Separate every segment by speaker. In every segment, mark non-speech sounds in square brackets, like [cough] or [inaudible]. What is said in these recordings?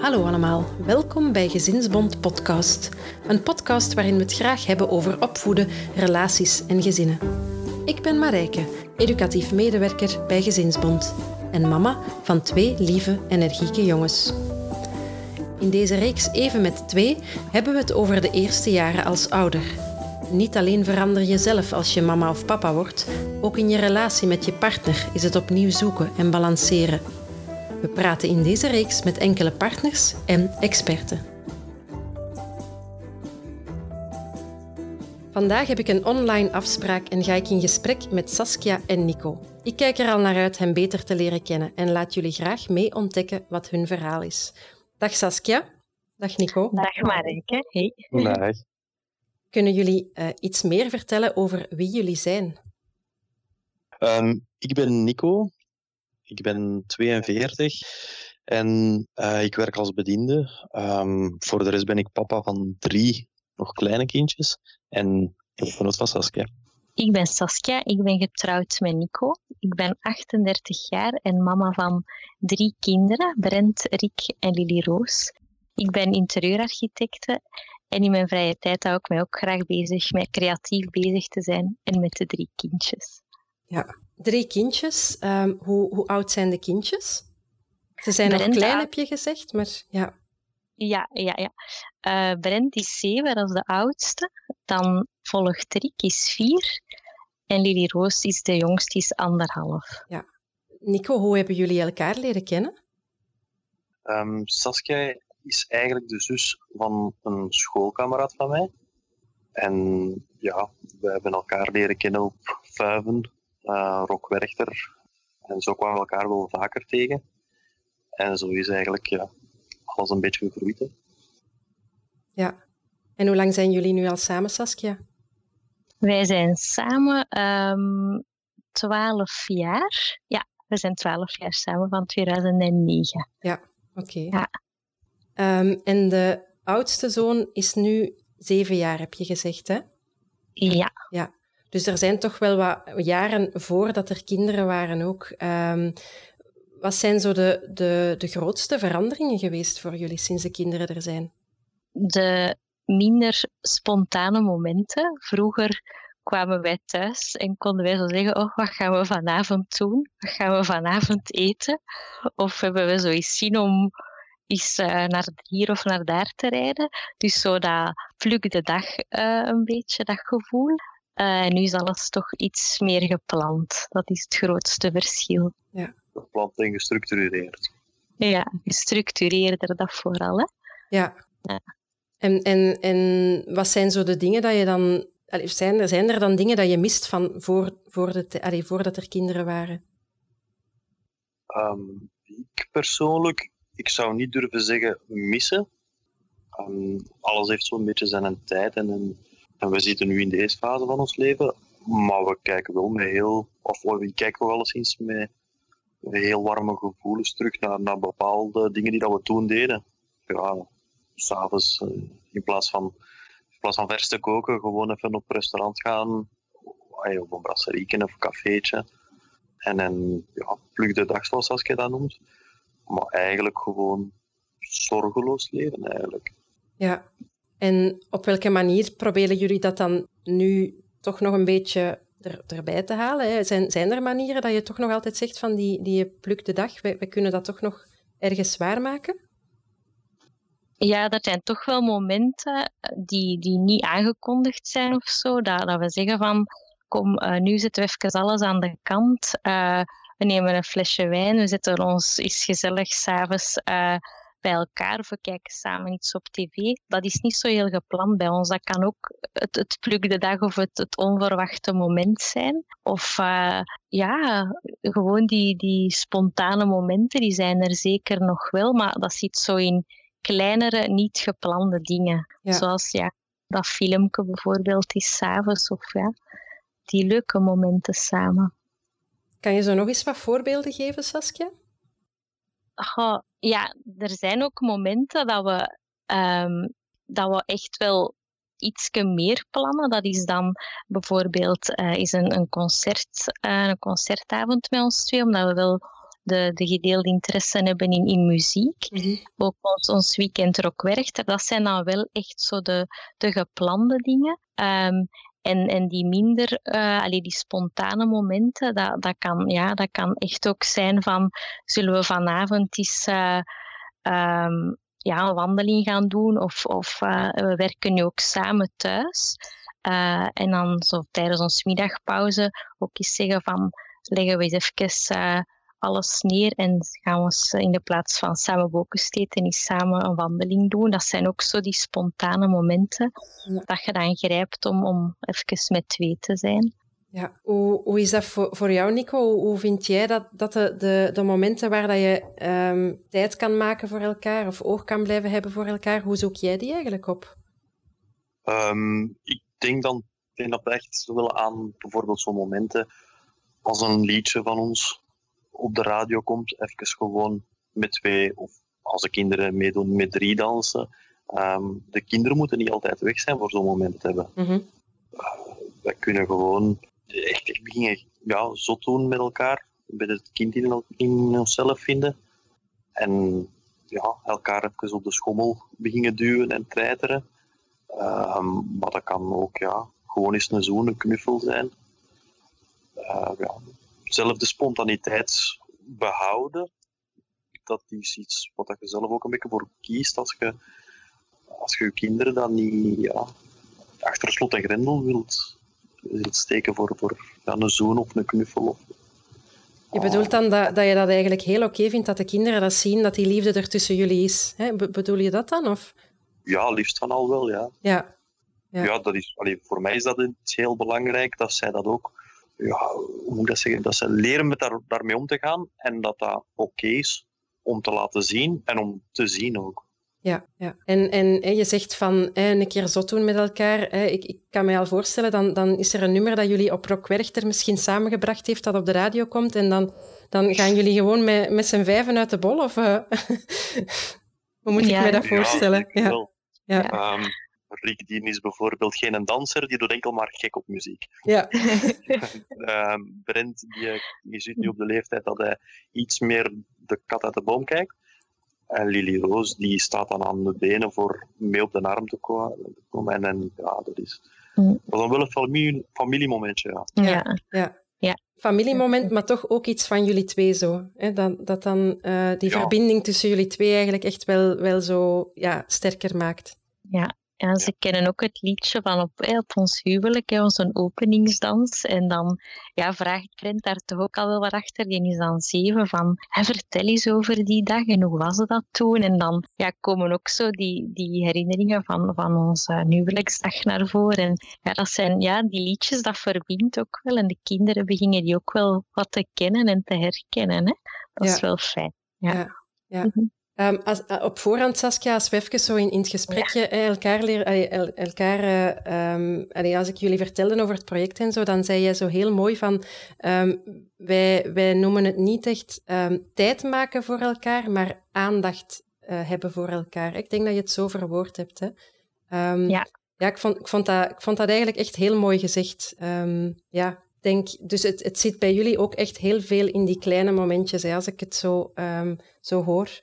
Speaker 1: Hallo allemaal, welkom bij Gezinsbond Podcast. Een podcast waarin we het graag hebben over opvoeden, relaties en gezinnen. Ik ben Marijke, educatief medewerker bij Gezinsbond en mama van twee lieve, energieke jongens. In deze reeks Even met twee hebben we het over de eerste jaren als ouder. Niet alleen verander je zelf als je mama of papa wordt, ook in je relatie met je partner is het opnieuw zoeken en balanceren. We praten in deze reeks met enkele partners en experten. Vandaag heb ik een online afspraak en ga ik in gesprek met Saskia en Nico. Ik kijk er al naar uit hen beter te leren kennen en laat jullie graag mee ontdekken wat hun verhaal is. Dag Saskia. Dag Nico.
Speaker 2: Dag Marijke. Hey.
Speaker 3: Dag.
Speaker 1: Kunnen jullie uh, iets meer vertellen over wie jullie zijn?
Speaker 3: Um, ik ben Nico. Ik ben 42 en uh, ik werk als bediende. Um, voor de rest ben ik papa van drie nog kleine kindjes en ik van Saskia.
Speaker 2: Ik ben Saskia, ik ben getrouwd met Nico. Ik ben 38 jaar en mama van drie kinderen, Brent, Rick en Lily Roos. Ik ben interieurarchitecte en in mijn vrije tijd hou ik mij ook graag bezig met creatief bezig te zijn en met de drie kindjes.
Speaker 1: Ja, drie kindjes. Um, hoe, hoe oud zijn de kindjes? Ze zijn nog klein, heb je gezegd, maar ja.
Speaker 2: Ja, ja, ja. Uh, Brent is zeven, dat is de oudste. Dan volgt Rick, is vier. En Lily Roos is de jongste, is anderhalf.
Speaker 1: Ja. Nico, hoe hebben jullie elkaar leren kennen?
Speaker 3: Um, Saskia is eigenlijk de zus van een schoolkameraad van mij. En ja, we hebben elkaar leren kennen op Vuiven, uh, Rockwerchter. En zo kwamen we elkaar wel vaker tegen. En zo is eigenlijk ja, alles een beetje gegroeid.
Speaker 1: Ja. En hoe lang zijn jullie nu al samen, Saskia?
Speaker 2: Wij zijn samen um, 12 jaar. Ja, we zijn 12 jaar samen van 2009.
Speaker 1: Ja, oké. Okay. Ja. Um, en de oudste zoon is nu zeven jaar, heb je gezegd, hè?
Speaker 2: Ja.
Speaker 1: Ja. Dus er zijn toch wel wat jaren voordat er kinderen waren ook. Um, wat zijn zo de, de, de grootste veranderingen geweest voor jullie sinds de kinderen er zijn?
Speaker 2: De minder spontane momenten. Vroeger kwamen wij thuis en konden wij zo zeggen, oh, wat gaan we vanavond doen? Wat gaan we vanavond eten? Of hebben we zoiets zien om eens uh, naar hier of naar daar te rijden? Dus zo dat pluk de dag uh, een beetje, dat gevoel. Uh, nu is alles toch iets meer gepland. Dat is het grootste verschil.
Speaker 1: Ja.
Speaker 3: Gepland en gestructureerd.
Speaker 2: Ja, gestructureerder dat vooral. Hè?
Speaker 1: Ja. ja. En, en, en wat zijn zo de dingen dat je dan... Zijn er, zijn er dan dingen dat je mist van voor, voor de, allee, voordat er kinderen waren?
Speaker 3: Um, ik persoonlijk, ik zou niet durven zeggen missen. Um, alles heeft zo'n beetje zijn tijd en, we zitten nu in deze fase van ons leven. Maar we kijken wel met heel, of we kijken wel eens met, heel warme gevoelens terug naar, bepaalde dingen die dat we toen deden. Ja, s'avonds uh, in plaats van in plaats van vers te koken, gewoon even op restaurant gaan, of een brasserieke of een cafeetje. En een ja, pluk de dag, zoals je dat noemt. Maar eigenlijk gewoon zorgeloos leven, eigenlijk.
Speaker 1: Ja, en op welke manier proberen jullie dat dan nu toch nog een beetje er, erbij te halen? Hè? Zijn, zijn er manieren dat je toch nog altijd zegt van die, die pluk de dag, we, we kunnen dat toch nog ergens zwaar maken?
Speaker 2: Ja, dat zijn toch wel momenten eh, die, die niet aangekondigd zijn of zo. Dat, dat we zeggen van, kom, uh, nu zetten we even alles aan de kant. Uh, we nemen een flesje wijn, we zetten ons eens gezellig s'avonds uh, bij elkaar of we kijken samen iets op tv. Dat is niet zo heel gepland bij ons. Dat kan ook het, het pluk de dag of het, het onverwachte moment zijn. Of ja, gewoon die, die spontane momenten, die zijn er zeker nog wel, maar dat zit zo in kleinere, niet geplande dingen. Zoals ja, dat filmpje bijvoorbeeld is s'avonds of ja, die leuke momenten samen.
Speaker 1: Kan je zo nog eens wat voorbeelden geven, Saskia?
Speaker 2: Oh, ja, er zijn ook momenten dat we, um, dat we echt wel iets meer plannen. Dat is dan bijvoorbeeld uh, is een, een, concert, uh, een concertavond met ons twee, omdat we wel de, de gedeelde interesse hebben in, in muziek. Mm -hmm. Ook ons, ons weekend rockwerchter. Dat zijn dan wel echt zo de, de geplande dingen. Um, en, en die minder, uh, die spontane momenten, dat, dat, kan, ja, dat kan echt ook zijn van, zullen we vanavond eens uh, um, ja, een wandeling gaan doen of, of uh, we werken nu ook samen thuis. en dan zo tijdens onze middagpauze ook eens zeggen van, leggen we eens even alles neer en gaan we eens in de plaats van samen bokensteten eens samen een wandeling doen. Dat zijn ook zo die spontane momenten dat je dan grijpt om, om even met twee te zijn.
Speaker 1: Ja, hoe, hoe is dat voor, voor jou, Nico? Hoe, vind jij dat, dat de, de, de momenten waar dat je um, tijd kan maken voor elkaar of oog kan blijven hebben voor elkaar, hoe zoek jij die eigenlijk op?
Speaker 3: Um, ik denk dan ik denk dat we echt willen aan bijvoorbeeld zo'n momenten als een liedje van ons op de radio komt, even gewoon met twee, of als de kinderen meedoen, met drie dansen. Um, de kinderen moeten niet altijd weg zijn voor zo'n moment te hebben. Mm -hmm. uh, wij kunnen gewoon echt, echt beginnen ja, zot doen met elkaar, met het kind in, in onszelf vinden. En ja, elkaar even op de schommel beginnen duwen en treiteren. Um, maar dat kan ook ja, gewoon eens een zoen, een knuffel zijn. Uh, ja, zelf de spontaniteit behouden, dat is iets wat je zelf ook een beetje voor kiest als je als je, je kinderen dan niet ja, achter slot en grendel wilt, wilt steken voor, voor ja, een zoon of een knuffel. Of,
Speaker 1: je bedoelt dan dat, dat je dat eigenlijk heel oké vindt dat de kinderen dat zien, dat die liefde er tussen jullie is. Hè? bedoel je dat dan? Of?
Speaker 3: Ja, liefst van al wel, ja.
Speaker 1: Ja,
Speaker 3: ja. ja dat is, allee, voor mij is dat heel belangrijk dat zij dat ook ja, hoe moet dat zeggen, dat ze leren met daar, daarmee om te gaan en dat dat oké is om te laten zien en om te zien ook.
Speaker 1: Ja, ja. En, en je zegt van een keer zot doen met elkaar. Ik, ik kan me al voorstellen, dan, dan is er een nummer dat jullie op Rock Werchter misschien samengebracht heeft, dat op de radio komt. En dan, dan gaan jullie gewoon met, met z'n vijven uit de bol? Of, uh, [laughs] hoe moet ik me dat voorstellen?
Speaker 3: Ja, ja. Um, Rick Dien is bijvoorbeeld geen danser, die doet enkel maar gek op muziek.
Speaker 1: Ja.
Speaker 3: uh, [laughs] Brent, die, die zit nu op de leeftijd dat hij iets meer de kat uit de boom kijkt. En Lily Roos, die staat dan aan de benen voor mee op de arm te komen. En, en ja, dat is, mm. dat is wel een familie, familiemomentje.
Speaker 1: Ja. ja. ja. ja. Familiemoment, maar toch ook iets van jullie twee zo. Hè? Dat, dat dan uh, die ja. verbinding tussen jullie twee eigenlijk echt wel, wel zo ja, sterker maakt.
Speaker 2: Ja, ja, ze kennen ook het liedje van op, op ons huwelijk, hè, onze openingsdans. En dan ja, vraagt Brent daar toch ook al wel wat achter. Die is dan zeven van, vertel eens over die dag en hoe was dat toen? En dan ja, komen ook zo die, die herinneringen van, van onze huwelijksdag naar voren. En ja, dat zijn ja, die liedjes, dat verbindt ook wel. En de kinderen beginnen die ook wel wat te kennen en te herkennen. Hè? Dat is wel fijn. Ja. ja.
Speaker 1: ja. Mm -hmm. Um, als, uh, op voorhand, Saskia, als we even zo in, in het gesprekje ja. elkaar leren, el, elkaar, uh, um, allee, als ik jullie vertelde over het project en zo, dan zei je zo heel mooi van, um, wij, wij noemen het niet echt tijd maken voor elkaar, maar aandacht uh, hebben voor elkaar. Ik denk dat je het zo verwoord hebt. Hè?
Speaker 2: ja.
Speaker 1: Ja, ik vond, ik, vond dat, ik vond dat eigenlijk echt heel mooi gezegd. ja, denk, dus het, het zit bij jullie ook echt heel veel in die kleine momentjes, hè, als ik het zo, zo hoor.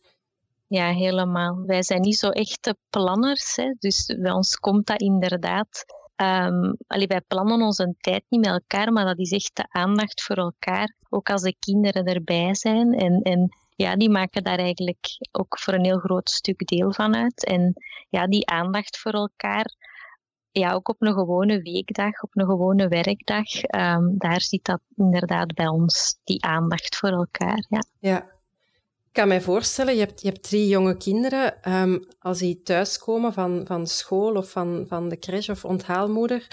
Speaker 2: Ja, helemaal. Wij zijn niet zo echte planners, hè, dus bij ons komt dat inderdaad. Um, allee, wij plannen onze tijd niet met elkaar, maar dat is echt de aandacht voor elkaar. Ook als de kinderen erbij zijn. En, en ja, die maken daar eigenlijk ook voor een heel groot stuk deel van uit. En ja, die aandacht voor elkaar, ja, ook op een gewone weekdag, op een gewone werkdag, um, daar zit dat inderdaad bij ons, die aandacht voor elkaar. Ja.
Speaker 1: ja, ik kan mij voorstellen, je hebt, je hebt drie jonge kinderen. Um, als die thuiskomen van, van school of van, van de crash of onthaalmoeder,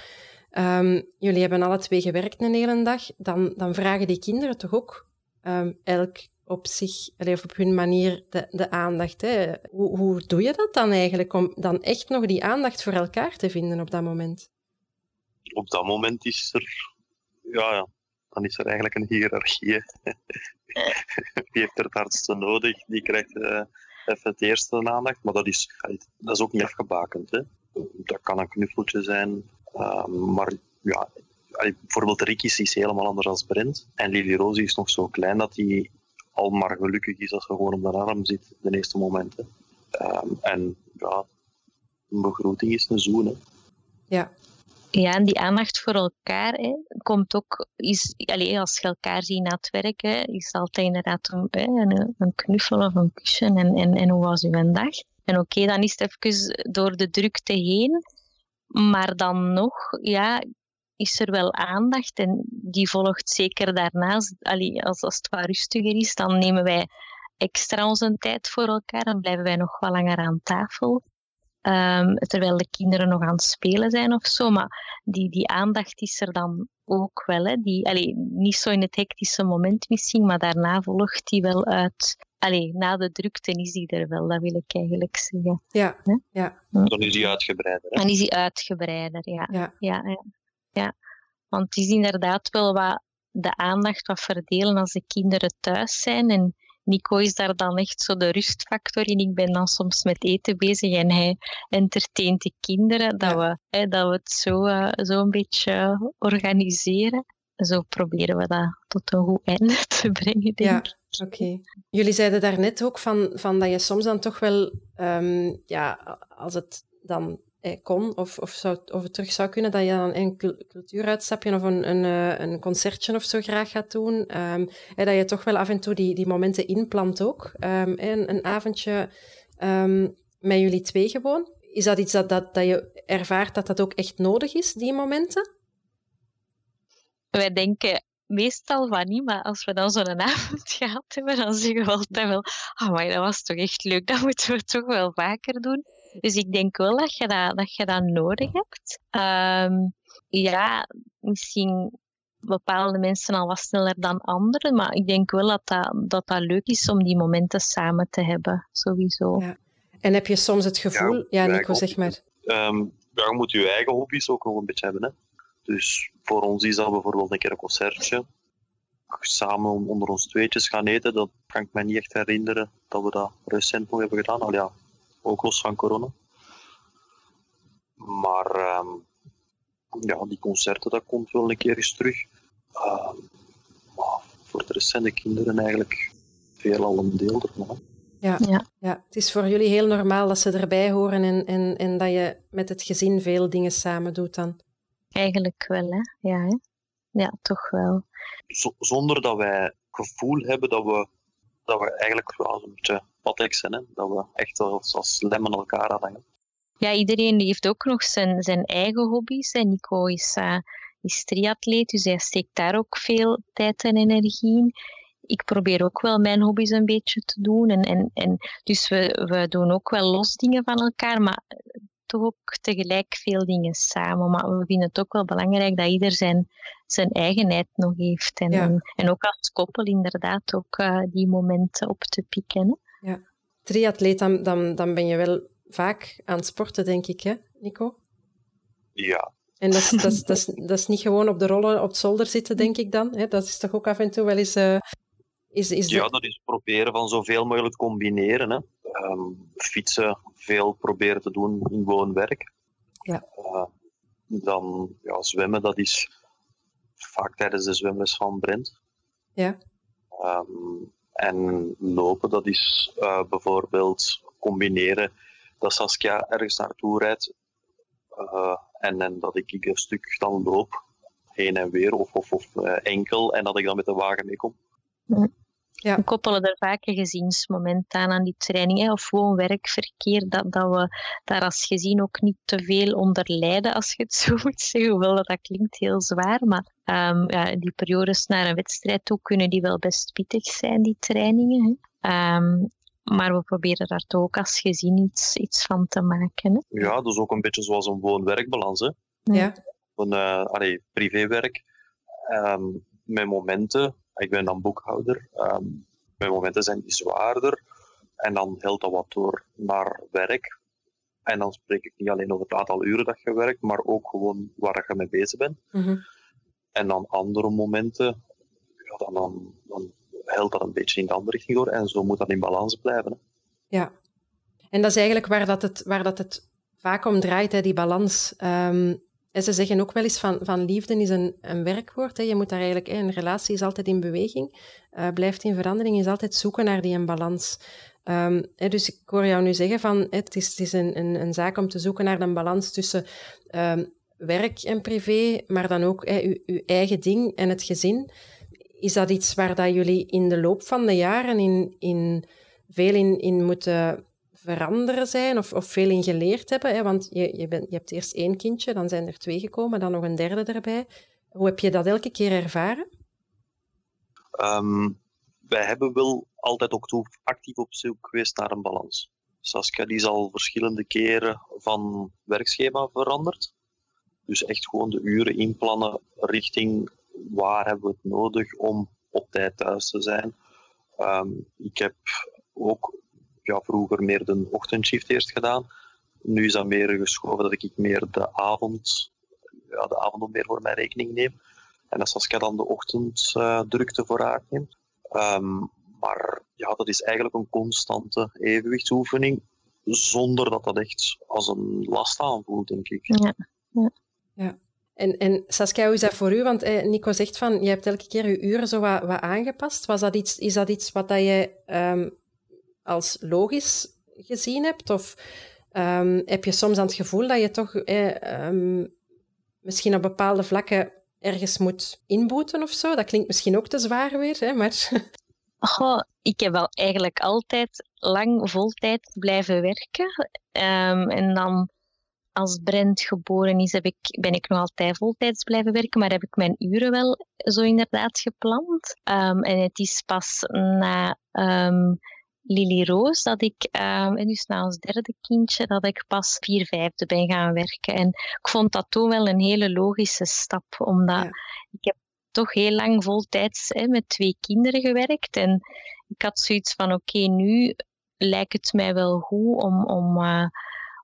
Speaker 1: um, jullie hebben alle twee gewerkt een hele dag, dan, dan vragen die kinderen toch ook um, elk op zich, of op hun manier, de, de aandacht. Hè? Hoe, hoe doe je dat dan eigenlijk, om dan echt nog die aandacht voor elkaar te vinden op dat moment?
Speaker 3: Op dat moment is er, ja, ja dan is er eigenlijk een hiërarchie. Wie [laughs] heeft er het hardste nodig, die krijgt uh, even het eerste aandacht. Maar dat is, dat is ook niet afgebakend. Hè? Dat kan een knuffeltje zijn. Ehm, maar ja, bijvoorbeeld Ricky is helemaal anders dan Brent. En Lily Rose is nog zo klein dat hij al maar gelukkig is als ze gewoon op de arm zit de eerste momenten. Ehm, en ja, een begroeting is een zoen. Hè.
Speaker 1: Ja.
Speaker 2: Ja, en die aandacht voor elkaar hè, komt ook, is, allez, als je elkaar ziet na het werken, is altijd inderdaad een, een, knuffel of een kussen en, en, en hoe was uw dag? En oké, dan is het even door de drukte heen, maar dan nog, ja, is er wel aandacht en die volgt zeker daarnaast. Als, als het wat rustiger is, dan nemen wij extra onze tijd voor elkaar en blijven wij nog wat langer aan tafel. Um, terwijl de kinderen nog aan het spelen zijn of zo. Maar die, die aandacht is er dan ook wel. Hè. Die, allee, niet zo in het hectische moment misschien, maar daarna volgt die wel uit. Allee, na de drukte is die er wel, dat wil ik eigenlijk zeggen.
Speaker 1: Ja, ja.
Speaker 3: Dan is die uitgebreider. Hè?
Speaker 2: Dan is die uitgebreider, ja.
Speaker 1: Ja.
Speaker 2: Ja, ja. ja. Want het is inderdaad wel wat de aandacht wat verdelen als de kinderen thuis zijn. En Nico is daar dan echt zo de rustfactor in. Ik ben dan soms met eten bezig en hij entertaint de kinderen. Dat, we, hè, dat we het zo, uh, zo een beetje organiseren. Zo proberen we dat tot een goed einde [laughs] te brengen, denk
Speaker 1: ja. Oké. Jullie zeiden daarnet ook van, van dat je soms dan toch wel, um, ja, als het dan eh, kon of, of, zou, of het terug zou kunnen, dat je dan een cultuuruitstapje of een, een, eh, een concertje of zo graag gaat doen. Um, dat je toch wel af en toe die, die momenten inplant ook. Um, een, een avondje um, met jullie twee gewoon. Is dat iets dat, dat, dat je ervaart dat dat ook echt nodig is, die momenten?
Speaker 2: Wij denken meestal van niet, maar als we dan zo'n [laughs] avond gehad hebben, dan zeggen we altijd wel, oh maar dat was toch echt leuk, dat moeten we toch wel vaker doen. Dus ik denk wel dat je dat, dat, je dat nodig hebt. Um, ja, misschien bepaalde mensen al wat sneller dan anderen, maar ik denk wel dat dat, dat, dat leuk is om die momenten samen te hebben, sowieso.
Speaker 1: Ja. En heb je soms het gevoel... Ja, ja Nico, zeg maar.
Speaker 3: Um, ja, je moet je eigen hobby's ook nog een beetje hebben. Hè? Dus voor ons is dat bijvoorbeeld een keer een concertje. Samen onder ons tweetjes gaan eten, dat kan ik me niet echt herinneren dat we dat recent nog hebben gedaan. Al ja, ook los van corona. Maar um, ja, die concerten, dat komt wel een keer eens terug. Uh, maar voor de rest zijn de kinderen eigenlijk veelal een deel ervan.
Speaker 1: Ja, ja. ja, het is voor jullie heel normaal dat ze erbij horen en, en, en dat je met het gezin veel dingen samen doet dan.
Speaker 2: Eigenlijk wel, hè? Ja, hè? ja toch wel.
Speaker 3: zonder dat wij gevoel hebben dat we, dat we eigenlijk wel een beetje wat zijn, hè? dat we echt als, als lemmen elkaar aanhangen.
Speaker 2: Ja, iedereen heeft ook nog zijn, zijn eigen hobby's. En Nico is, uh, is triatleet, dus hij steekt daar ook veel tijd en energie in. Ik probeer ook wel mijn hobby's een beetje te doen. En, en, en dus we, we doen ook wel los dingen van elkaar, maar toch ook tegelijk veel dingen samen. Maar we vinden het ook wel belangrijk dat ieder zijn, zijn eigenheid nog heeft. En, en, en, ook als koppel inderdaad ook uh, die momenten op te pikken.
Speaker 1: Ja. Triatleet, dan, dan, dan ben je wel vaak aan het sporten, denk ik, hè, Nico?
Speaker 3: Ja.
Speaker 1: En dat is, dat, is, dat, is, dat is niet gewoon op de rollen op het zolder zitten, denk ik dan. Hè? Dat is toch ook af en toe wel eens... Uh, is, is
Speaker 3: ja, dat is proberen van zoveel mogelijk combineren. Hè. Um, fietsen, veel proberen te doen in woon-werk.
Speaker 1: Ja.
Speaker 3: Uh, dan ja, zwemmen, dat is vaak tijdens de zwemles van Brent.
Speaker 1: Ja.
Speaker 3: Um, en lopen, dat is uh, bijvoorbeeld combineren dat Saskia ergens naartoe rijdt uh, en, dat ik een stuk dan loop, heen en weer, of, of, uh, enkel, en dat ik dan met de wagen meekom.
Speaker 2: Ja. We koppelen er vaak een gezinsmoment aan aan die training, of gewoon werkverkeer, dat, dat we daar als gezin ook niet te veel onder lijden, als je het [laughs] zo moet zeggen. Hoewel dat, dat klinkt heel zwaar, maar um, ja, die periodes naar een wedstrijd toe kunnen die wel best pittig zijn, die trainingen. Um, maar we proberen daar toch ook als gezin iets, iets van te maken. Hè?
Speaker 3: Ja, dat is ook een beetje zoals een woon-werkbalans. Hè?
Speaker 1: Ja.
Speaker 3: Een uh, allee, privéwerk um, met momenten. Ik ben dan boekhouder. Um, mijn momenten zijn die zwaarder. En dan helpt dat wat door naar werk. En dan spreek ik niet alleen over het aantal uren dat je werkt, maar ook gewoon waar je mee bezig bent.
Speaker 1: Mm -hmm.
Speaker 3: En dan andere momenten, ja, dan, dan, dat een beetje in de andere richting door. En zo moet dat in balans blijven. Hè.
Speaker 1: Ja. En dat is eigenlijk waar dat het, waar dat het vaak om draait, hè, die balans. Ehm, en ze zeggen ook wel eens van, van liefde is een, een werkwoord. Hè. Je moet daar eigenlijk, een relatie is altijd in beweging, uh, blijft in verandering, is altijd zoeken naar die balans. Um, hè, dus ik hoor jou nu zeggen van het is, het is een, een, zaak om te zoeken naar een balans tussen um, werk en privé, maar dan ook hè, uw, uw, eigen ding en het gezin. Is dat iets waar dat jullie in de loop van de jaren in, in veel in, in moeten veranderen zijn of, of veel in geleerd hebben? Hè? Want je, je, bent, je hebt eerst één kindje, dan zijn er twee gekomen, dan nog een derde erbij. Hoe heb je dat elke keer ervaren?
Speaker 3: Um, wij hebben wel altijd ook actief op zoek geweest naar een balans. Saskia die is al verschillende keren van werkschema veranderd. Dus echt gewoon de uren inplannen richting waar hebben we het nodig om op tijd thuis te zijn. Um, ik heb ook ja, vroeger meer de ochtendshift eerst gedaan. Nu is dat meer geschoven dat ik meer de avond, ja, de avond meer voor mijn rekening neem. En dat Saskia dan de ochtenddrukte uh, voor haar neemt. Um, maar ja, dat is eigenlijk een constante evenwichtsoefening, zonder dat dat echt als een last aanvoelt, denk ik.
Speaker 2: Ja, ja.
Speaker 1: ja. En, en Saskia, hoe is dat voor u? Want eh, Nico zegt van, je hebt elke keer je uren zo wat, wat aangepast. Was dat iets, is dat iets wat dat je um, als logisch gezien hebt? Of um, heb je soms aan het gevoel dat je toch eh, um, misschien op bepaalde vlakken ergens moet inboeten of zo? Dat klinkt misschien ook te zwaar weer, hè, maar... [laughs]
Speaker 2: Goh, ik heb wel eigenlijk altijd lang voltijd blijven werken. Um, en dan als Brent geboren is, heb ik, ben ik nog altijd voltijds blijven werken, maar heb ik mijn uren wel zo inderdaad gepland. En het is pas na Lily Roos dat ik, um, en dus na ons derde kindje, dat ik pas vier vijfde ben gaan werken. En ik vond dat toen wel een hele logische stap, omdat ja. ik heb toch heel lang voltijds hè, met twee kinderen gewerkt. En ik had zoiets van, oké, okay, nu lijkt het mij wel goed om, om, uh,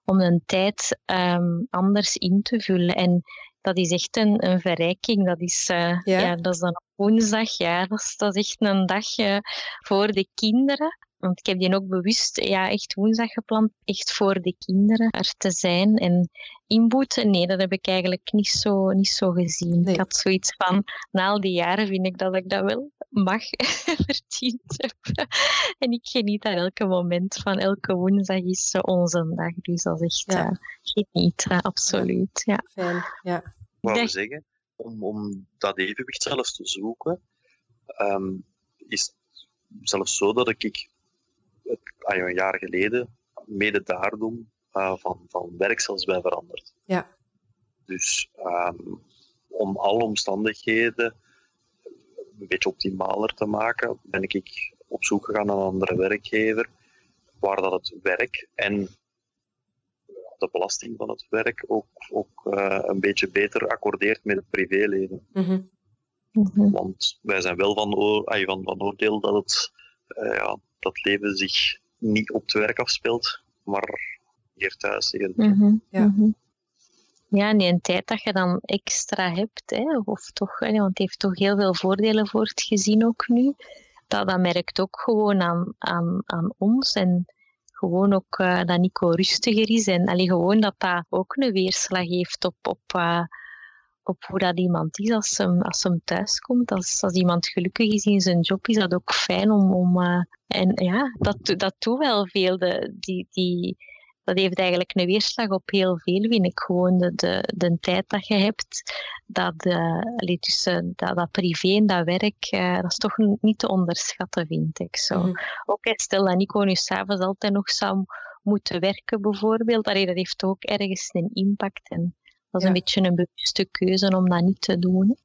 Speaker 2: om een tijd um, anders in te vullen. En dat is echt een, een verrijking. Dat is, uh, ja. ja. dat is dan op woensdag. Ja, dat is, dat is echt een dag uh, voor de kinderen. Want ik heb die ook bewust ja, echt woensdag gepland, echt voor de kinderen er te zijn. En inboeten, nee, dat heb ik eigenlijk niet zo, niet zo gezien. Nee. Ik had zoiets van, na al die jaren vind ik dat ik dat wel mag [laughs] verdiend heb. en ik geniet aan elke moment van elke woensdag is onze dag. Dus dat is echt ja. uh, genieten, absoluut. Ja.
Speaker 1: Fijn, ja.
Speaker 3: Wou zeggen, om, om dat evenwicht zelfs te zoeken, um, is zelfs zo dat ik een jaar geleden, mede daarom, uh, van, van werk zelfs bij veranderd.
Speaker 1: Ja.
Speaker 3: Dus um, om alle omstandigheden een beetje optimaler te maken, ben ik op zoek gegaan naar een andere werkgever, waar dat het werk en de belasting van het werk ook, ook uh, een beetje beter accordeert met het privéleven.
Speaker 1: Mm -hmm.
Speaker 2: Mm -hmm.
Speaker 3: Want wij zijn wel van, oor, van, van oordeel dat het uh, ja, dat leven zich niet op het werk afspeelt, maar hier thuis. Hier.
Speaker 2: Mm -hmm. Ja. Mm -hmm. Ja, en die tijd dat je dan extra hebt, hè, of toch, hè, want het heeft toch heel veel voordelen voor het gezin ook nu. Dat, dat merkt ook gewoon aan, aan, aan ons en gewoon ook uh, dat Nico rustiger is en allee, gewoon dat dat ook een weerslag heeft op, op, uh, op hoe dat iemand is als hem, als hem thuis komt. Als, als iemand gelukkig is in zijn job, is dat ook fijn om... om uh, en ja, dat, dat doet wel veel. De, die, die, dat heeft eigenlijk een weerslag op heel veel, vind ik. Gewoon de, de, de tijd dat je hebt, dat, uh, allee, tussen dat, dat privé en dat werk, uh, dat is toch niet te onderschatten, vind ik. Zo. Mm. Ook stel dat Nico nu s'avonds altijd nog zou moeten werken, bijvoorbeeld, allee, dat heeft ook ergens een impact. En dat is ja. een beetje een bewuste keuze om dat niet te doen.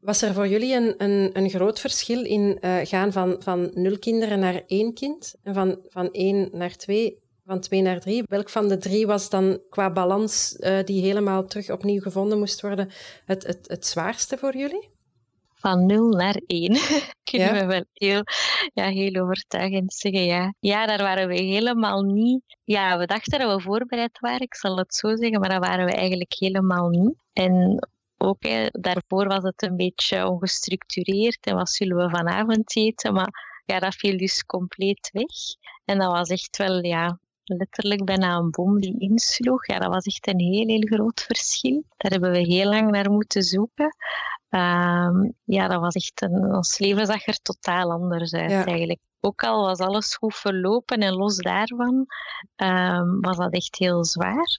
Speaker 1: Was er voor jullie een, een, een groot verschil in uh, gaan van, van nul kinderen naar één kind en van, van één naar twee, van twee naar drie? Welk van de drie was dan qua balans uh, die helemaal terug opnieuw gevonden moest worden het, het, het zwaarste voor jullie?
Speaker 2: Van 0 naar 1. [laughs] Kunnen ja? we wel heel, ja, heel overtuigend zeggen. Ja. ja, daar waren we helemaal niet. Ja, we dachten dat we voorbereid waren, ik zal het zo zeggen, maar dat waren we eigenlijk helemaal niet. En ook hè, daarvoor was het een beetje ongestructureerd en wat zullen we vanavond eten, maar ja, dat viel dus compleet weg. En dat was echt wel, ja, letterlijk bijna een bom die insloeg. Ja, dat was echt een heel, heel groot verschil. Daar hebben we heel lang naar moeten zoeken. Ehm, ja, dat was echt een, ons leven zag er totaal anders uit eigenlijk. Ook al was alles goed verlopen en los daarvan um, was dat echt heel zwaar.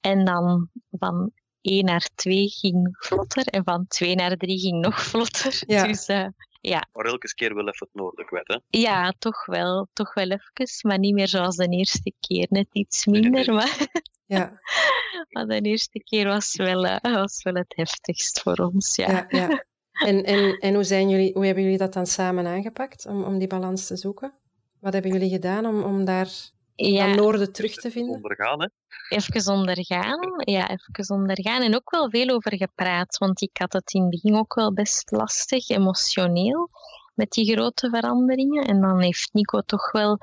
Speaker 2: En dan van 1 naar 2 ging vlotter en van 2 naar 3 ging nog [laughs] vlotter. Ja. Dus uh, ja.
Speaker 3: Maar elke keer wel even het noorden kwijt, hè?
Speaker 2: Ja, toch wel. Toch wel even, maar niet meer zoals de eerste keer. Net iets minder, maar...
Speaker 1: Ja. [laughs]
Speaker 2: maar de eerste keer was wel, uh, was wel het heftigst voor ons, ja.
Speaker 1: ja, ja. [laughs] En, en, en hoe, zijn jullie, hoe hebben jullie dat dan samen aangepakt, om, om die balans te zoeken? Wat hebben jullie gedaan om, om daar ja. noorden terug te vinden?
Speaker 3: Ondergaan, hè?
Speaker 2: Even ondergaan, ja, even ondergaan. En ook wel veel over gepraat, want ik had het in het begin ook wel best lastig, emotioneel, met die grote veranderingen. En dan heeft Nico toch wel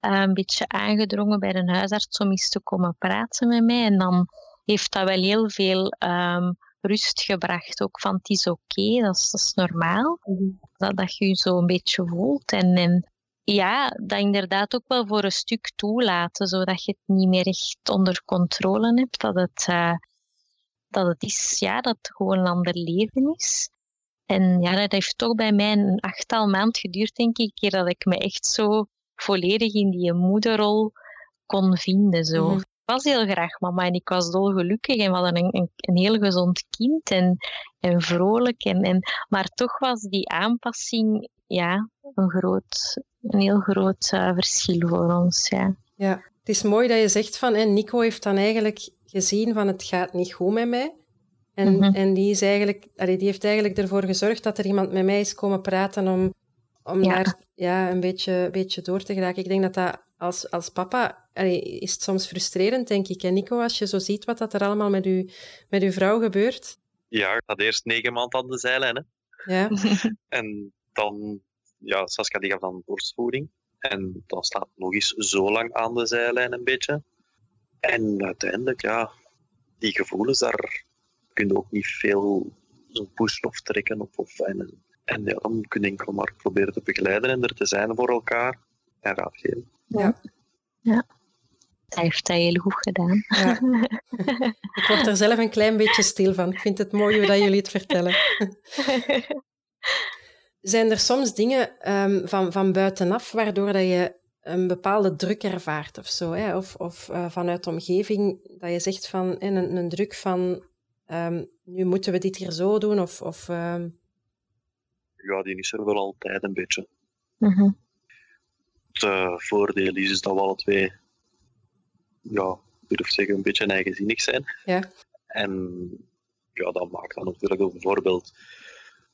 Speaker 2: een beetje aangedrongen bij de huisarts om eens te komen praten met mij. En dan heeft dat wel heel veel um, rust gebracht. Ook van het is oké, dat, is normaal. Dat, dat je je zo een beetje voelt. En, en ja, dat inderdaad ook wel voor een stuk toelaten, zodat je het niet meer echt onder controle hebt. Dat het, uh, dat het is, ja, dat het gewoon een ander leven is. En ja, dat heeft toch bij mij een achttal maand geduurd, denk ik, keer dat ik me echt zo volledig in die moederrol kon vinden. Zo. Mm Ik was heel graag mama en ik was dolgelukkig en we hadden een, een, een heel gezond kind en, en vrolijk. En, en, maar toch was die aanpassing ja, een, groot, een heel groot uh, verschil voor ons. Ja.
Speaker 1: ja, het is mooi dat je zegt van, hè, Nico heeft dan eigenlijk gezien van het gaat niet goed met mij. En, mm -hmm. en die, is eigenlijk, allee, die heeft eigenlijk ervoor gezorgd dat er iemand met mij is komen praten om, om ja. daar ja, een beetje, beetje door te geraken. Ik denk dat dat als, als papa allee, is het soms frustrerend, denk ik. En Nico, als je zo ziet wat dat er allemaal met, u, met uw vrouw gebeurt.
Speaker 3: Ja, ik had eerst negen maanden aan de zijlijn. Hè.
Speaker 1: Ja. [laughs]
Speaker 3: en dan, ja, Saskia die gaf dan borstvoeding. En dan staat nog eens zo lang aan de zijlijn een beetje. En uiteindelijk, ja, die gevoelens, daar kun je ook niet veel push of trekken. Of, of, en, en ja, dan kun je enkel maar proberen te begeleiden en er te zijn voor elkaar. En raad geven.
Speaker 1: Ja.
Speaker 2: ja. Hij heeft dat heel goed gedaan. Ja. [laughs]
Speaker 1: Ik word er zelf een klein beetje stil van. Ik vind het mooi hoe dat jullie het vertellen. [laughs] Zijn er soms dingen um, van, van buitenaf waardoor dat je een bepaalde druk ervaart of zo? Hè? Of, of uh, vanuit de omgeving dat je zegt van een, een druk van um, nu moeten we dit hier zo doen? Of, of, um...
Speaker 3: Ja, die is er wel altijd een beetje.
Speaker 2: Mm -hmm.
Speaker 3: Het uh, voordeel is, is dat we alle twee, ja, durf ik zeggen, een beetje eigenzinnig zijn.
Speaker 1: Ja.
Speaker 3: En ja, dat maakt dan natuurlijk ook bijvoorbeeld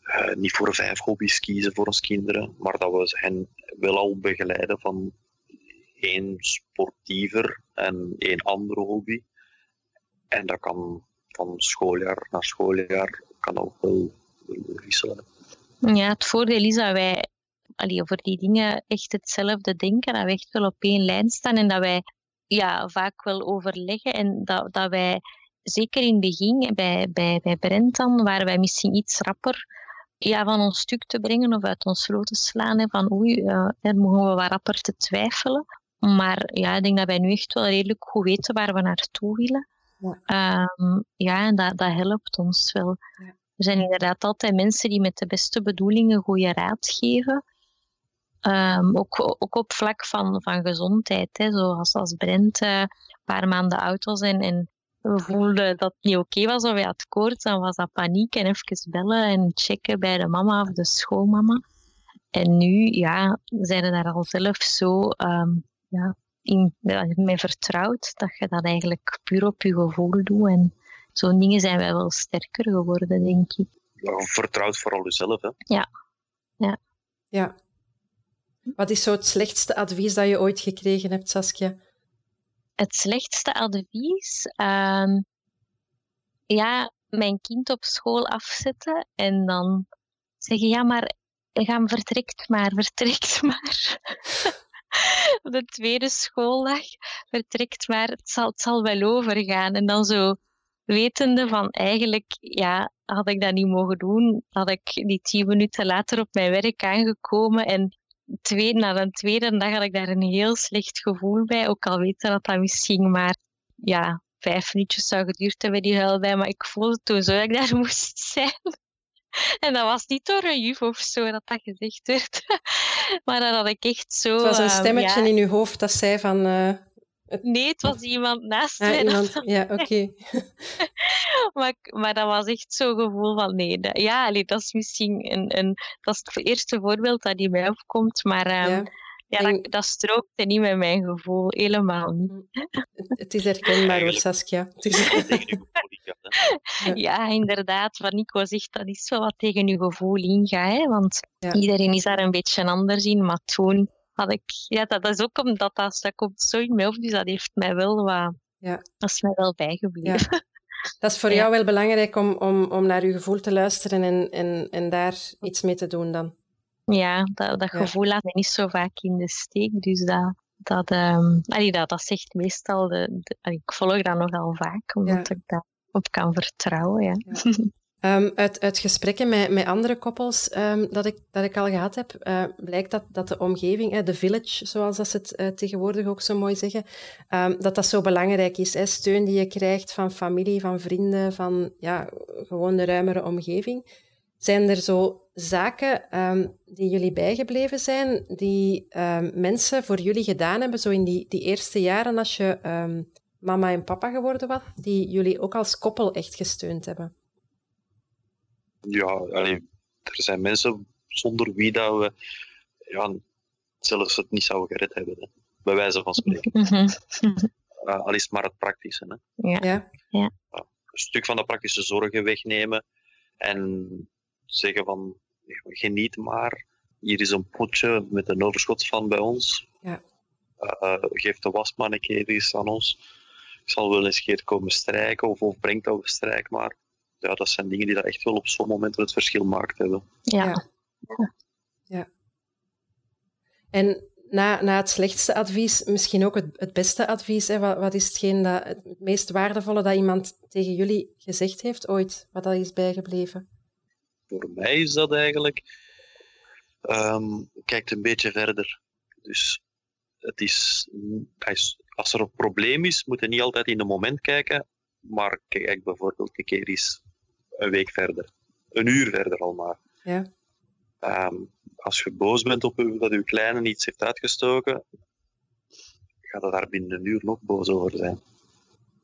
Speaker 3: uh, niet voor vijf hobby's kiezen voor ons kinderen, maar dat we hen wel al begeleiden van één sportiever en één andere hobby. En dat kan van schooljaar naar schooljaar kan ook wel wisselen.
Speaker 2: Ja, het voordeel is dat wij allee, over die dingen echt hetzelfde denken, dat we echt wel op één lijn staan en dat wij ja, vaak wel overleggen en dat, dat wij, zeker in het begin, bij, bij, bij Brent dan, waren wij misschien iets rapper ja, van ons stuk te brengen of uit ons sloot te slaan. Hè, van oei, uh, daar mogen we wat rapper te twijfelen. Maar ja, ik denk dat wij nu echt wel redelijk goed weten waar we naartoe willen. Ja, um, ja en dat, dat helpt ons wel. Ja. Er zijn inderdaad altijd mensen die met de beste bedoelingen goede raad geven. Um, ook, ook op vlak van, van gezondheid. Hè, zoals als Brent uh, een paar maanden oud was en, we voelden dat het niet oké was of hij had koorts, dan was dat paniek en even bellen en checken bij de mama of de schoolmama. En nu, ja, zijn we daar al zelf zo um, ja, in, mee vertrouwd dat je dat eigenlijk puur op je gevoel doet. En zo'n dingen zijn wij wel sterker geworden, denk ik.
Speaker 3: Ja, vertrouwd vooral jezelf, hè?
Speaker 2: Ja. Ja.
Speaker 1: ja. Wat is zo het slechtste advies dat je ooit gekregen hebt, Saskia?
Speaker 2: het slechtste advies? Um, ja, mijn kind op school afzetten en dan zeggen, ja, maar ga vertrekt maar, vertrekt maar. [laughs] de tweede schooldag, vertrekt maar, het zal, het zal wel overgaan. En dan zo wetende van eigenlijk, ja, had ik dat niet mogen doen, had ik die tien minuten later op mijn werk aangekomen en twee, na de tweede dag had ik daar een heel slecht gevoel bij. Ook al weten dat dat misschien maar ja, vijf minuutjes zou geduurd hebben, die bij, Maar ik voelde toen zo dat ik daar [laughs] moest zijn. En dat was niet door een juf of zo dat dat gezegd werd. [laughs] Maar dat had ik echt zo...
Speaker 1: Het was een
Speaker 2: ehm,
Speaker 1: stemmetje
Speaker 2: ja.
Speaker 1: in uw hoofd dat zei van... eh,
Speaker 2: Nee, het was iemand naast
Speaker 1: ah,
Speaker 2: mij.
Speaker 1: iemand... Ja, [laughs] oké. [laughs]
Speaker 2: Maar, maar dat was echt zo'n gevoel van nee. Dat, ja, allee, dat is misschien een, een, dat is het eerste voorbeeld dat in mij opkomt. Maar ehm,
Speaker 1: Ja.
Speaker 2: ja,
Speaker 1: En-
Speaker 2: dat, dat strookte niet met mijn gevoel. Helemaal niet.
Speaker 1: Het, het is herkenbaar hoor, Saskia. Het is... [laughs] Ja.
Speaker 2: Ja, inderdaad. Wat Nico zegt, dat is wel wat tegen je gevoel ingaat. Hè? Want
Speaker 1: Ja.
Speaker 2: iedereen is daar een beetje anders in. Maar toen had ik... Ja, dat, dat is ook omdat dat, dat komt zo in mij op. Dus dat heeft mij wel wat...
Speaker 1: Ja.
Speaker 2: Dat is mij wel bijgebleven. [laughs]
Speaker 1: Dat is voor
Speaker 2: Ja.
Speaker 1: jou wel belangrijk om, om, om naar je gevoel te luisteren en, en, en daar iets mee te doen dan.
Speaker 2: Ja, dat, dat gevoel laat mij niet zo vaak in de steek. Dus dat, dat, ehm, allee, dat, dat zegt meestal... De, ik volg dat nogal vaak, omdat ik daarop kan vertrouwen. Ja.
Speaker 1: Ehm, uit, uit gesprekken met, met andere koppels ehm, dat, ik, dat ik al gehad heb, eh, blijkt dat, dat de omgeving, de village, zoals dat ze het eh, tegenwoordig ook zo mooi zeggen, ehm, dat dat zo belangrijk is. Hè? Steun die je krijgt van familie, van vrienden, van ja, gewoon de ruimere omgeving. Zijn er zo zaken die jullie bijgebleven zijn, die mensen voor jullie gedaan hebben, zo in die, die eerste jaren als je mama en papa geworden was, die jullie ook als koppel echt gesteund hebben?
Speaker 3: Ja, allee, er zijn mensen zonder wie dat we ja, zelfs het niet zouden gered hebben. Hè. Bij wijze van spreken.
Speaker 2: Mhm.
Speaker 3: Uh, al is het maar het praktische. Hè.
Speaker 2: ja.
Speaker 1: Ja,
Speaker 3: een stuk van de praktische zorgen wegnemen en zeggen van geniet maar. Hier is een potje met een overschot van bij ons.
Speaker 1: Ja.
Speaker 3: Eh, eh, geef de wasman een keer eens aan ons. Ik zal wel eens een keer komen strijken of, of brengt dat we strijk maar. Ja, dat zijn dingen die dat echt wel op zo'n momenten het verschil maakt hebben.
Speaker 2: Ja.
Speaker 1: Ja. En na, na het slechtste advies, misschien ook het, het beste advies. Hè? Wat, wat is hetgeen dat, het meest waardevolle dat iemand tegen jullie gezegd heeft ooit, wat dat is bijgebleven?
Speaker 3: Voor mij is dat eigenlijk. ehm kijkt een beetje verder. Dus het is, als- er een probleem is, moet je niet altijd in een moment kijken, maar kijk bijvoorbeeld een keer eens een week verder. Een uur verder al maar.
Speaker 1: Ja.
Speaker 3: Ehm, als je boos bent op u, dat uw kleine iets heeft uitgestoken, gaat er daar binnen een uur nog boos over zijn.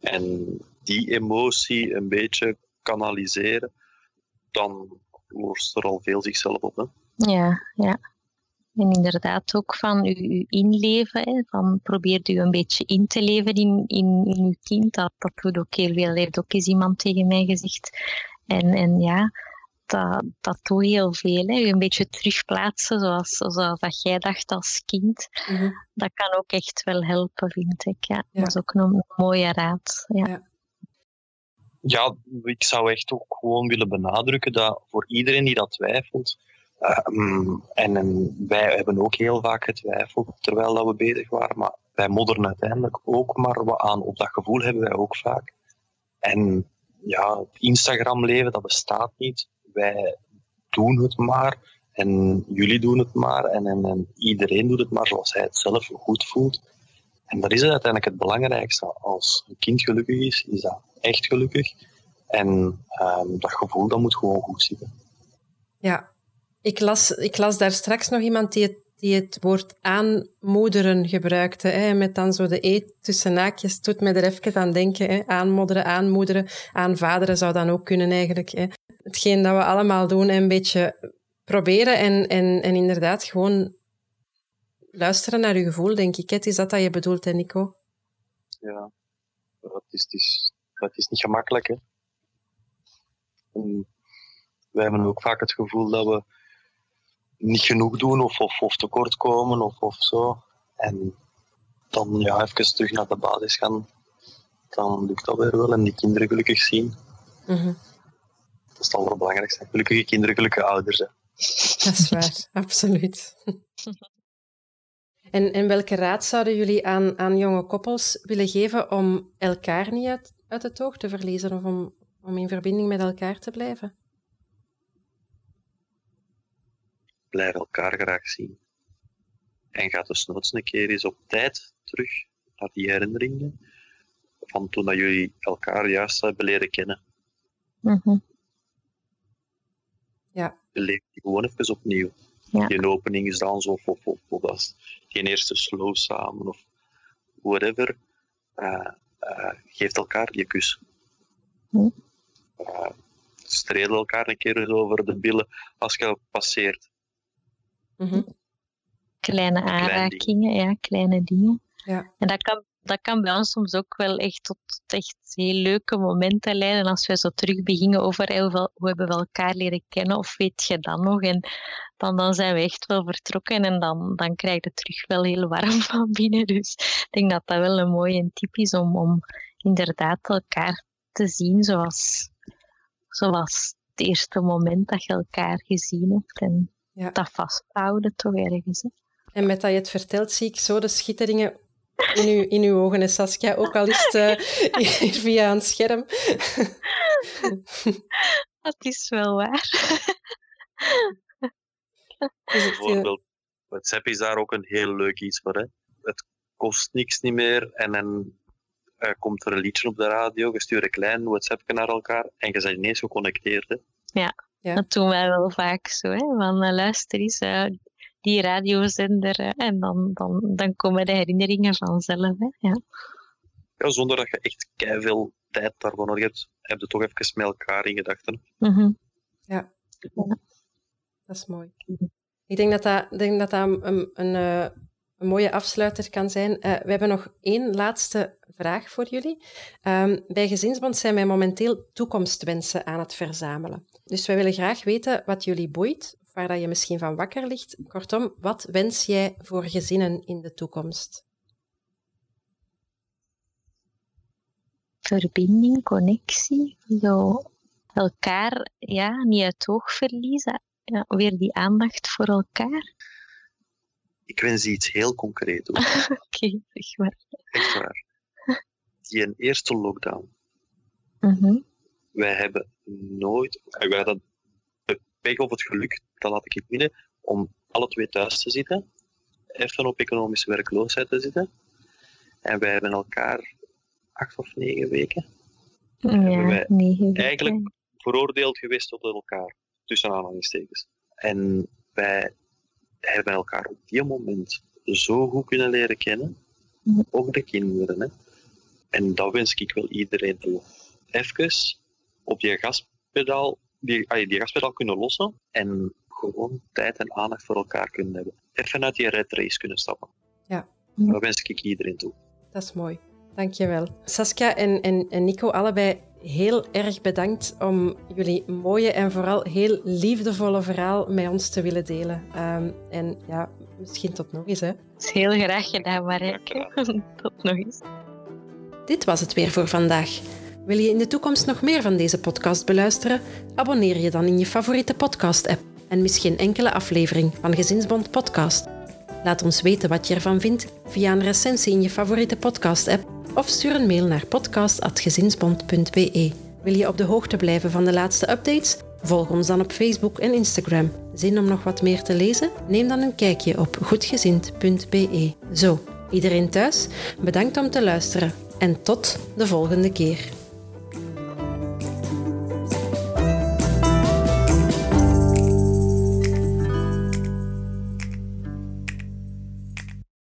Speaker 3: En die emotie een beetje kanaliseren, dan lost er al veel zichzelf op. Hè?
Speaker 2: Ja, ja. En inderdaad ook van u, u inleven. Hè, van probeert u een beetje in te leven in, in, in uw kind. Dat, dat doet ook heel veel. heeft ook eens iemand tegen mij gezegd. En, en ja, dat, dat doet heel veel. Hè. U een beetje terugplaatsen zoals, zoals dat jij dacht als kind.
Speaker 1: Mhm.
Speaker 2: Dat kan ook echt wel helpen, vind ik. Ja.
Speaker 1: Ja.
Speaker 2: Dat is ook een, een mooie raad. Ja.
Speaker 3: Ja, ik zou echt ook gewoon willen benadrukken dat voor iedereen die dat twijfelt, ehm, en, en wij hebben ook heel vaak getwijfeld terwijl dat we bezig waren, maar wij modderen uiteindelijk ook maar wat aan. Op dat gevoel hebben wij ook vaak. En ja, het Instagram-leven, dat bestaat niet. Wij doen het maar. En jullie doen het maar. En, en, en iedereen doet het maar zoals hij het zelf goed voelt. En dat is uiteindelijk het belangrijkste. Als een kind gelukkig is, is dat echt gelukkig. En ehm, dat gevoel dat moet gewoon goed zitten.
Speaker 1: Ja, ik las, ik las daar straks nog iemand die het, die het woord aanmoederen gebruikte. Hè, met dan zo de e tussen naakjes. Doet me er even aan denken. Hè, aanmodderen, aanmoederen. Aanvaderen zou dan ook kunnen eigenlijk. Hè. Hetgeen dat we allemaal doen, een beetje proberen en, en, en inderdaad gewoon luisteren naar je gevoel, denk ik. Het is dat dat je bedoelt, Nico?
Speaker 3: Ja, het is, het is, het is niet gemakkelijk. Hè. Wij hebben ook vaak het gevoel dat we niet genoeg doen of, of, of tekort komen of, of zo. En dan ja, even terug naar de basis gaan, dan lukt dat weer wel. En die kinderen gelukkig zien.
Speaker 1: Mhm.
Speaker 3: Dat is het allerbelangrijkste. Gelukkige kinderen, gelukkige ouders. Hè.
Speaker 1: Dat is waar, [laughs] absoluut. [laughs] En, en welke raad zouden jullie aan, aan jonge koppels willen geven om elkaar niet uit, uit het oog te verliezen of om, om in verbinding met elkaar te blijven?
Speaker 3: Blijf elkaar graag zien. En gaat dus nooit een keer eens op tijd terug naar die herinneringen van toen dat jullie elkaar juist hebben leren kennen.
Speaker 2: Mhm.
Speaker 1: Ja.
Speaker 3: Je leeft die gewoon even opnieuw.
Speaker 2: Ja.
Speaker 3: Geen openingsdans of, of, of, of dat is geen eerste slow samen of whatever. Eh eh, geeft elkaar je kus.
Speaker 2: Hm.
Speaker 3: Eh, streel elkaar een keer eens over de billen als je passeert.
Speaker 1: Mhm.
Speaker 2: Kleine aanrakingen, ja, kleine dingen.
Speaker 1: Ja.
Speaker 2: En dat kan, dat kan bij ons soms ook wel echt tot echt heel leuke momenten leiden als we zo terug beginnen over hoe hebben we elkaar leren kennen of weet je dat nog? En dan, dan zijn we echt wel vertrokken en dan, dan krijg je het terug wel heel warm [laughs] van binnen. Dus ik denk dat dat wel een mooie tip is om, om inderdaad elkaar te zien zoals, zoals het eerste moment dat je elkaar gezien hebt. En
Speaker 1: Ja.
Speaker 2: dat vasthouden toch ergens. Hè?
Speaker 1: En met dat je het vertelt, zie ik zo de schitteringen in uw, in uw ogen, Saskia. Ook al is het eh, hier via een scherm. [laughs]
Speaker 2: Dat is wel waar. [laughs]
Speaker 1: Dus het, eh,
Speaker 3: Bijvoorbeeld, WhatsApp is daar ook een heel leuk iets voor. Hè? Het kost niks niet meer en dan eh, komt er een liedje op de radio, je stuurt een klein WhatsApp naar elkaar en je bent ineens geconnecteerd. Hè?
Speaker 1: Ja.
Speaker 2: Dat doen wij wel vaak zo. Hè? Van eh, luister eens, eh, die radiozender. en dan, dan, dan komen de herinneringen vanzelf. Hè? Ja.
Speaker 3: Ja, zonder dat je echt veel tijd daarvoor nodig hebt, heb je toch even met elkaar in gedachten.
Speaker 2: Mhm.
Speaker 1: Dat is mooi. Ik denk dat dat, ik denk dat, dat een, een, eh, een mooie afsluiter kan zijn. Eh, we hebben nog één laatste vraag voor jullie. Ehm, bij Gezinsbond zijn wij momenteel toekomstwensen aan het verzamelen. Dus wij willen graag weten wat jullie boeit, waar dat je misschien van wakker ligt. Kortom, wat wens jij voor gezinnen in de toekomst?
Speaker 2: Verbinding, connectie. Zo elkaar ja, niet uit het oog verliezen. Ja, weer die aandacht voor elkaar.
Speaker 3: Ik wens iets heel concreet. [laughs]
Speaker 2: Oké, zeg maar.
Speaker 3: Echt waar. Die een eerste lockdown.
Speaker 2: Mhm.
Speaker 3: Wij hebben nooit, en wij hadden de pech of het geluk, dat laat ik niet binnen, om alle twee thuis te zitten. Even op economische werkloosheid te zitten. En wij hebben elkaar acht of negen weken
Speaker 2: Ja,
Speaker 3: wij eigenlijk veroordeeld geweest tot elkaar. Tussen aanhalingstekens. En wij hebben elkaar op die moment zo goed kunnen leren kennen.
Speaker 2: Mhm.
Speaker 3: Ook de kinderen. Hè. En dat wens ik wel iedereen toe. Even op die gaspedaal, die, ah, die gaspedaal kunnen lossen en gewoon tijd en aandacht voor elkaar kunnen hebben. Even uit die red race kunnen stappen.
Speaker 1: Ja.
Speaker 3: Dat wens ik iedereen toe.
Speaker 1: Dat is mooi. Dankjewel. Saskia en, en, en Nico, allebei heel erg bedankt om jullie mooie en vooral heel liefdevolle verhaal met ons te willen delen. Ehm, en ja, misschien tot nog eens. Hè.
Speaker 2: Dat is heel graag gedaan, Marijke. [laughs] Tot nog eens.
Speaker 1: Dit was het weer voor vandaag. Wil je in de toekomst nog meer van deze podcast beluisteren? Abonneer je dan in je favoriete podcast-app en mis geen enkele aflevering van Gezinsbond Podcast. Laat ons weten wat je ervan vindt via een recensie in je favoriete podcast-app of stuur een mail naar podcast.gezinsbond.be. Wil je op de hoogte blijven van de laatste updates? Volg ons dan op Facebook en Instagram. Zin om nog wat meer te lezen? Neem dan een kijkje op goedgezind.be. Zo, iedereen thuis, bedankt om te luisteren en tot de volgende keer.